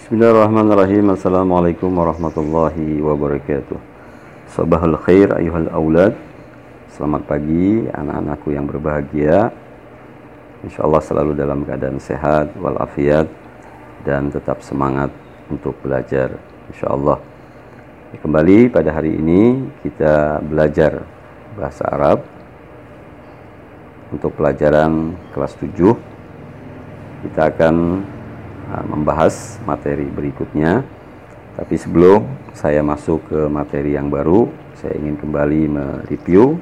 Bismillahirrahmanirrahim. Assalamualaikum warahmatullahi wabarakatuh. Sabahul khair ayuhal aulad. Selamat pagi anak-anakku yang berbahagia. Insya Allah selalu dalam keadaan sehat walafiat dan tetap semangat untuk belajar. Insya Allah. Kembali pada hari ini kita belajar bahasa Arab untuk pelajaran kelas 7 kita akan membahas materi berikutnya. Tapi sebelum saya masuk ke materi yang baru saya ingin kembali mereview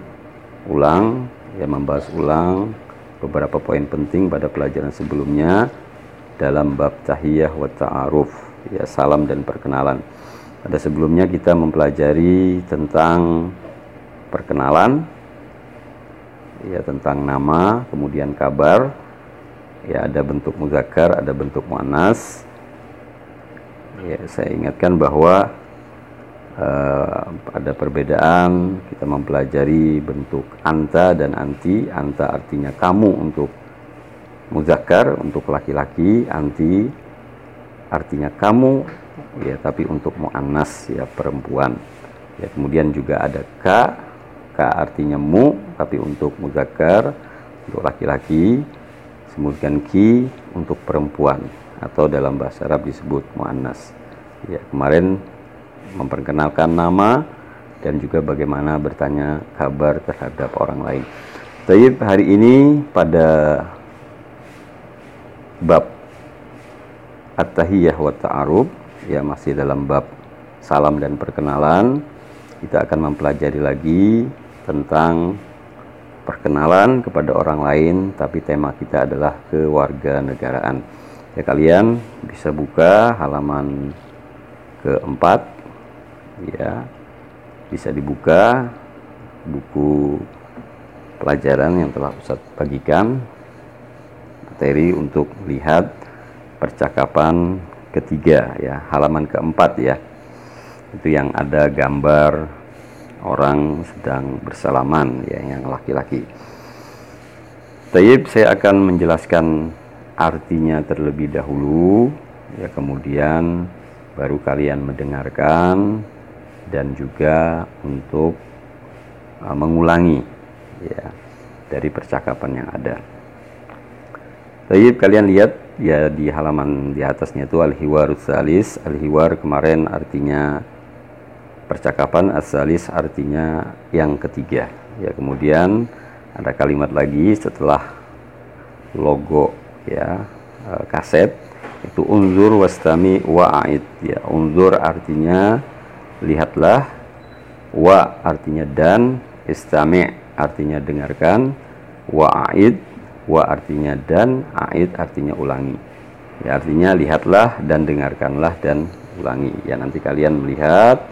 ulang ya membahas ulang beberapa poin penting pada pelajaran sebelumnya dalam bab tahiyah wa ta'aruf ya salam dan perkenalan. Pada sebelumnya kita mempelajari tentang perkenalan ya tentang nama, kemudian kabar, ya ada bentuk muzakkar, ada bentuk muannas. Ya, saya ingatkan bahwa uh, ada perbedaan kita mempelajari bentuk anta dan anti. Anta artinya kamu untuk muzakkar untuk laki-laki, anti artinya kamu ya tapi untuk muannas ya perempuan. Ya, kemudian juga ada ka ka artinya mu tapi untuk muzakkar untuk laki-laki kemudian ki untuk perempuan atau dalam bahasa Arab disebut muannas. Ya kemarin memperkenalkan nama dan juga bagaimana bertanya kabar terhadap orang lain. Taib hari ini pada bab At-Tahiyyah wa Ta'arub ya masih dalam bab salam dan perkenalan kita akan mempelajari lagi tentang perkenalan kepada orang lain, tapi tema kita adalah kewarganegaraan. Ya kalian bisa buka halaman keempat, ya bisa dibuka buku pelajaran yang telah Ustaz bagikan. Materi untuk lihat percakapan ketiga ya halaman keempat ya. Itu yang ada gambar orang sedang bersalaman ya yang laki-laki. Tayyib saya akan menjelaskan artinya terlebih dahulu ya kemudian baru kalian mendengarkan dan juga untuk uh, mengulangi ya dari percakapan yang ada. Tayyib kalian lihat ya di halaman di atasnya itu al-hiwarus salis. Al-hiwar kemarin artinya percakapan asalis artinya yang ketiga. Ya kemudian ada kalimat lagi setelah logo ya e, kaset itu unzur wastami wa'id. Ya unzur artinya lihatlah wa artinya dan istami artinya dengarkan wa'id wa artinya dan aid artinya ulangi. Ya artinya lihatlah dan dengarkanlah dan ulangi. Ya nanti kalian melihat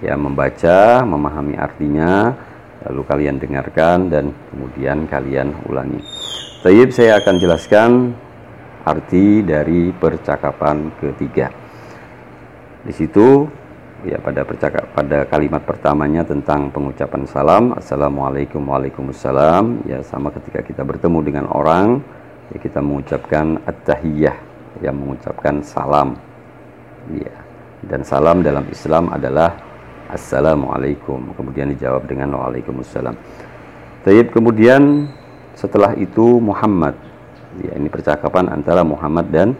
ya membaca, memahami artinya, lalu kalian dengarkan dan kemudian kalian ulangi. Tayyib saya akan jelaskan arti dari percakapan ketiga. Di situ ya pada percakap pada kalimat pertamanya tentang pengucapan salam assalamualaikum waalaikumsalam ya sama ketika kita bertemu dengan orang ya kita mengucapkan at-tahiyyah yang mengucapkan salam ya dan salam dalam Islam adalah Assalamualaikum. Kemudian dijawab dengan Waalaikumsalam. Tayyib kemudian setelah itu Muhammad. Ya, ini percakapan antara Muhammad dan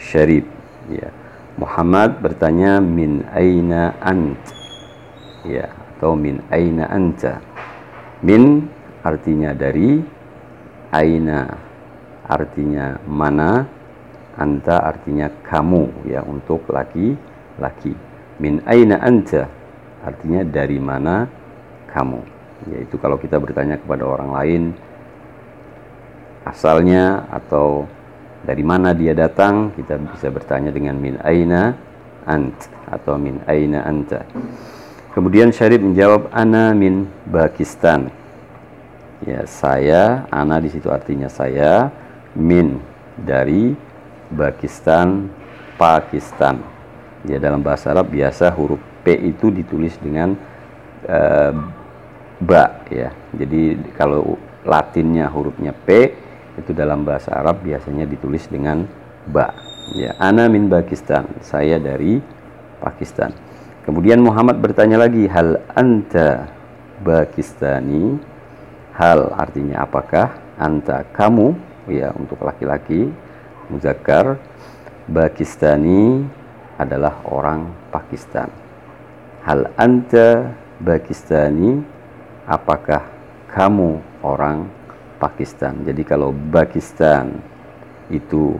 Syarif. Ya. Muhammad bertanya min aina ant. Ya, atau min aina anta. Min artinya dari aina artinya mana anta artinya kamu ya untuk laki-laki min aina anta artinya dari mana kamu? Yaitu kalau kita bertanya kepada orang lain asalnya atau dari mana dia datang kita bisa bertanya dengan min aina ant atau min aina anta. Kemudian Syarif menjawab ana min Pakistan. Ya saya ana di situ artinya saya min dari Pakistan Pakistan ya dalam bahasa Arab biasa huruf P itu ditulis dengan uh, ba ya. Jadi kalau latinnya hurufnya P itu dalam bahasa Arab biasanya ditulis dengan ba Ya, ana min Pakistan. Saya dari Pakistan. Kemudian Muhammad bertanya lagi, hal anta Pakistani? Hal artinya apakah? Anta kamu ya untuk laki-laki muzakkar Pakistani adalah orang Pakistan. Hal anta Pakistani? Apakah kamu orang Pakistan? Jadi kalau Pakistan itu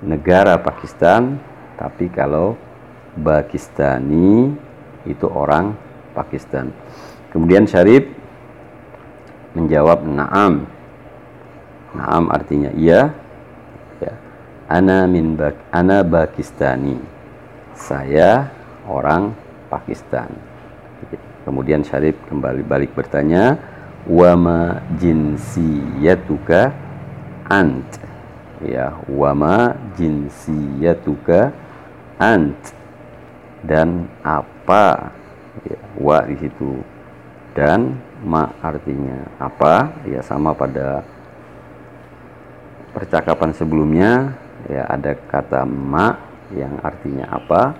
negara Pakistan, tapi kalau Pakistani itu orang Pakistan. Kemudian Syarif menjawab na'am. Na'am artinya iya. Ana min bak ana Pakistani. Saya orang Pakistan. Kemudian Syarif kembali balik bertanya, "Wama jinsiyatuka ant?" Ya, wama jinsiyatuka ant? Dan apa? Ya, wa di situ dan ma artinya apa? Ya sama pada percakapan sebelumnya ya ada kata ma yang artinya apa?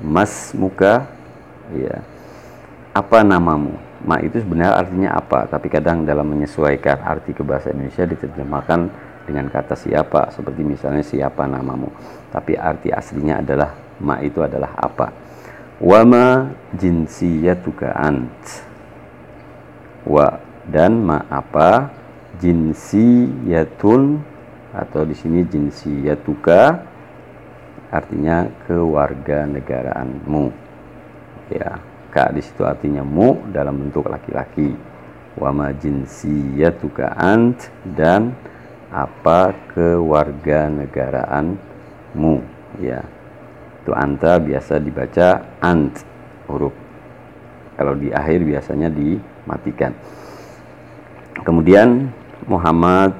Mas muka. Ya. Apa namamu? Ma itu sebenarnya artinya apa? Tapi kadang dalam menyesuaikan arti ke bahasa Indonesia diterjemahkan dengan kata siapa seperti misalnya siapa namamu. Tapi arti aslinya adalah ma itu adalah apa? Wama jinsiyatuka ant. Wa dan ma apa? Jinsiyatun atau di sini jinsiyatuka artinya kewarganegaraanmu. Ya ka di situ artinya mu dalam bentuk laki-laki. Wama jinsiyatuka ant dan apa kewarganegaraanmu. Ya itu anta biasa dibaca ant huruf. Kalau di akhir biasanya dimatikan. Kemudian Muhammad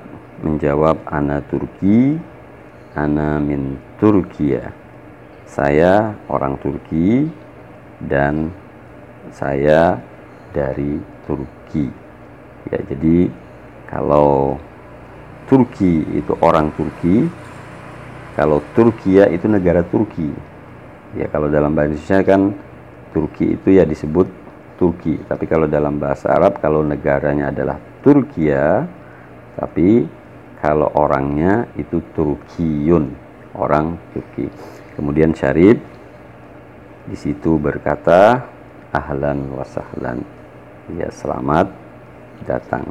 menjawab ana Turki ana min Turkiya saya orang Turki dan saya dari Turki. Ya, jadi kalau Turki itu orang Turki, kalau Turkiya itu negara Turki. Ya, kalau dalam bahasa Indonesia kan Turki itu ya disebut Turki. Tapi kalau dalam bahasa Arab kalau negaranya adalah Turkiya, tapi kalau orangnya itu Turkiyun, orang Turki. Kemudian Syarif di situ berkata ahlan wa sahlan. Ya, selamat datang.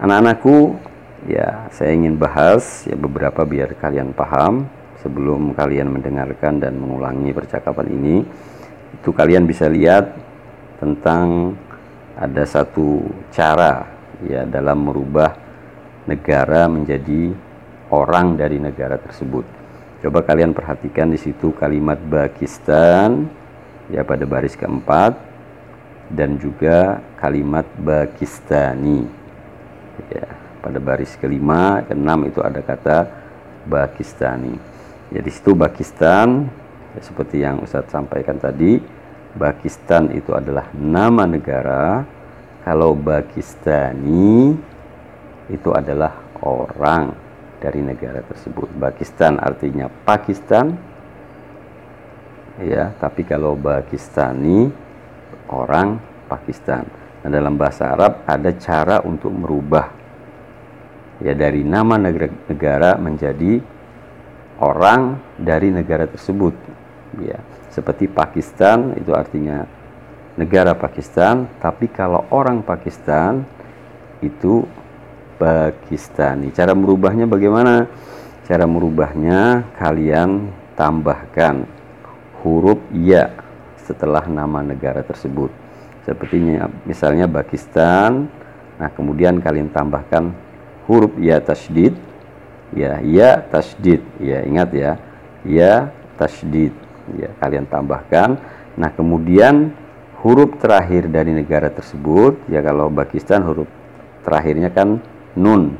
Anak-anakku, ya saya ingin bahas ya beberapa biar kalian paham sebelum kalian mendengarkan dan mengulangi percakapan ini. Itu kalian bisa lihat tentang ada satu cara ya dalam merubah negara menjadi orang dari negara tersebut. Coba kalian perhatikan di situ kalimat Pakistan ya pada baris keempat dan juga kalimat Pakistani ya pada baris kelima keenam itu ada kata Pakistani ya situ Pakistan ya, seperti yang Ustadz sampaikan tadi Pakistan itu adalah nama negara kalau Pakistani itu adalah orang dari negara tersebut. Pakistan artinya Pakistan. Ya tapi kalau Pakistani orang Pakistan. Nah dalam bahasa Arab ada cara untuk merubah. Ya dari nama negara, menjadi orang dari negara tersebut. Ya seperti Pakistan itu artinya negara Pakistan tapi kalau orang Pakistan itu Pakistani cara merubahnya bagaimana cara merubahnya kalian tambahkan huruf ya setelah nama negara tersebut. Sepertinya misalnya Pakistan. Nah, kemudian kalian tambahkan huruf ya tasdid. Ya, ya tasdid. Ya, ingat ya. Ya tasdid. Ya, kalian tambahkan. Nah, kemudian huruf terakhir dari negara tersebut, ya kalau Pakistan huruf terakhirnya kan nun.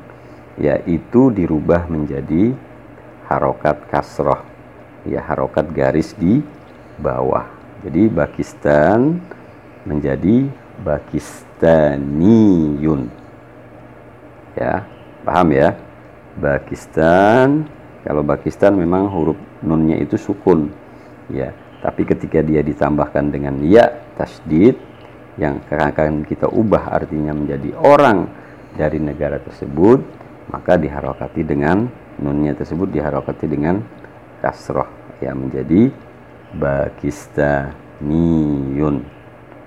Ya, itu dirubah menjadi harokat kasroh ya harokat garis di bawah. Jadi Pakistan menjadi Pakistaniyun. Ya, paham ya? Pakistan Kalau Pakistan memang huruf nunnya itu sukun. Ya, tapi ketika dia ditambahkan dengan ya tasdid yang akan kita ubah artinya menjadi orang dari negara tersebut, maka diharokati dengan nunnya tersebut diharokati dengan kasroh ya menjadi Pakistaniyun.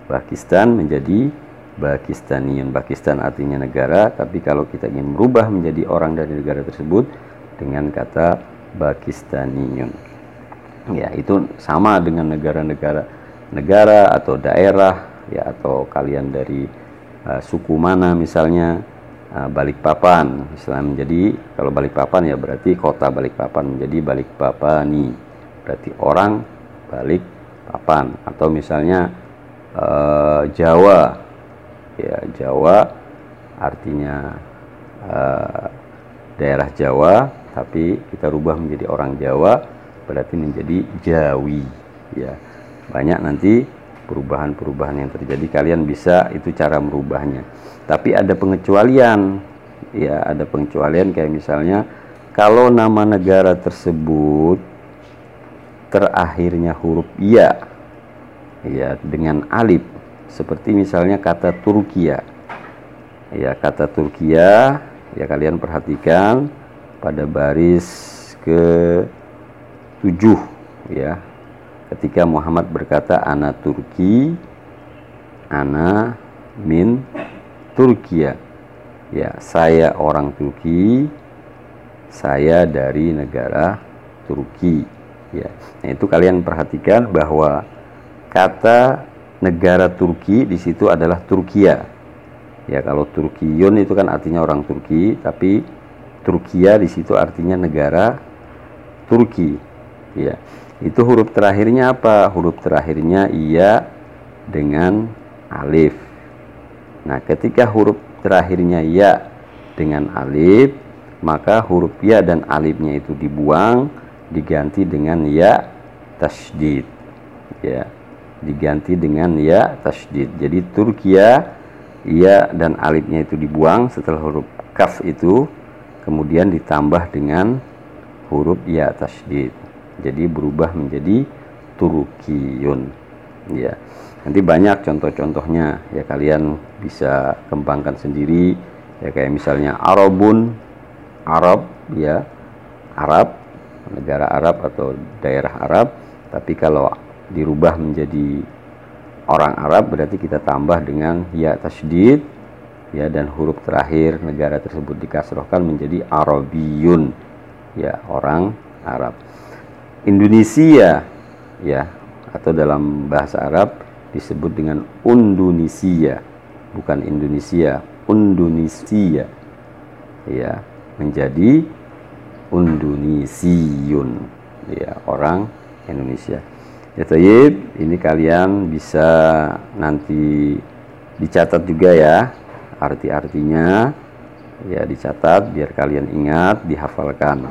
Pakistan menjadi Pakistanian. Pakistan artinya negara, tapi kalau kita ingin merubah menjadi orang dari negara tersebut dengan kata Pakistanian. Ya, itu sama dengan negara-negara negara atau daerah ya atau kalian dari uh, suku mana misalnya uh, Balikpapan misalnya menjadi kalau Balikpapan ya berarti kota Balikpapan. Menjadi Balikpapani. Berarti orang Balikpapan. Atau misalnya uh, Jawa. Ya Jawa artinya uh, daerah Jawa tapi kita rubah menjadi orang Jawa berarti menjadi Jawi. Ya banyak nanti perubahan-perubahan yang terjadi kalian bisa itu cara merubahnya tapi ada pengecualian ya ada pengecualian kayak misalnya kalau nama negara tersebut terakhirnya huruf ya ya dengan alif seperti misalnya kata Turkiya. Ya, kata Turkiya ya kalian perhatikan pada baris ke 7 ya. Ketika Muhammad berkata ana Turki ana min Turkiya. Ya, saya orang Turki, saya dari negara Turki. Ya. Nah, itu kalian perhatikan bahwa kata negara Turki di situ adalah Turkia. Ya, kalau Turkiyun itu kan artinya orang Turki, tapi Turkia di situ artinya negara Turki. Ya. Itu huruf terakhirnya apa? Huruf terakhirnya iya dengan alif. Nah, ketika huruf terakhirnya ya dengan alif, maka huruf ya dan alifnya itu dibuang, diganti dengan ya tasdid. Ya diganti dengan ya tasdid. Jadi Turkiya ya dan alifnya itu dibuang setelah huruf kaf itu kemudian ditambah dengan huruf ya tasdid. Jadi berubah menjadi Turkiyun. Ya. Nanti banyak contoh-contohnya ya kalian bisa kembangkan sendiri ya kayak misalnya Arabun Arab ya Arab negara Arab atau daerah Arab tapi kalau dirubah menjadi orang Arab berarti kita tambah dengan ya tasdid ya dan huruf terakhir negara tersebut dikasrohkan menjadi Arabiyun ya orang Arab Indonesia ya atau dalam bahasa Arab disebut dengan Indonesia bukan Indonesia Indonesia ya menjadi Indonesiun ya orang Indonesia Ya Tayyib, ini kalian bisa nanti dicatat juga ya arti-artinya ya dicatat biar kalian ingat, dihafalkan.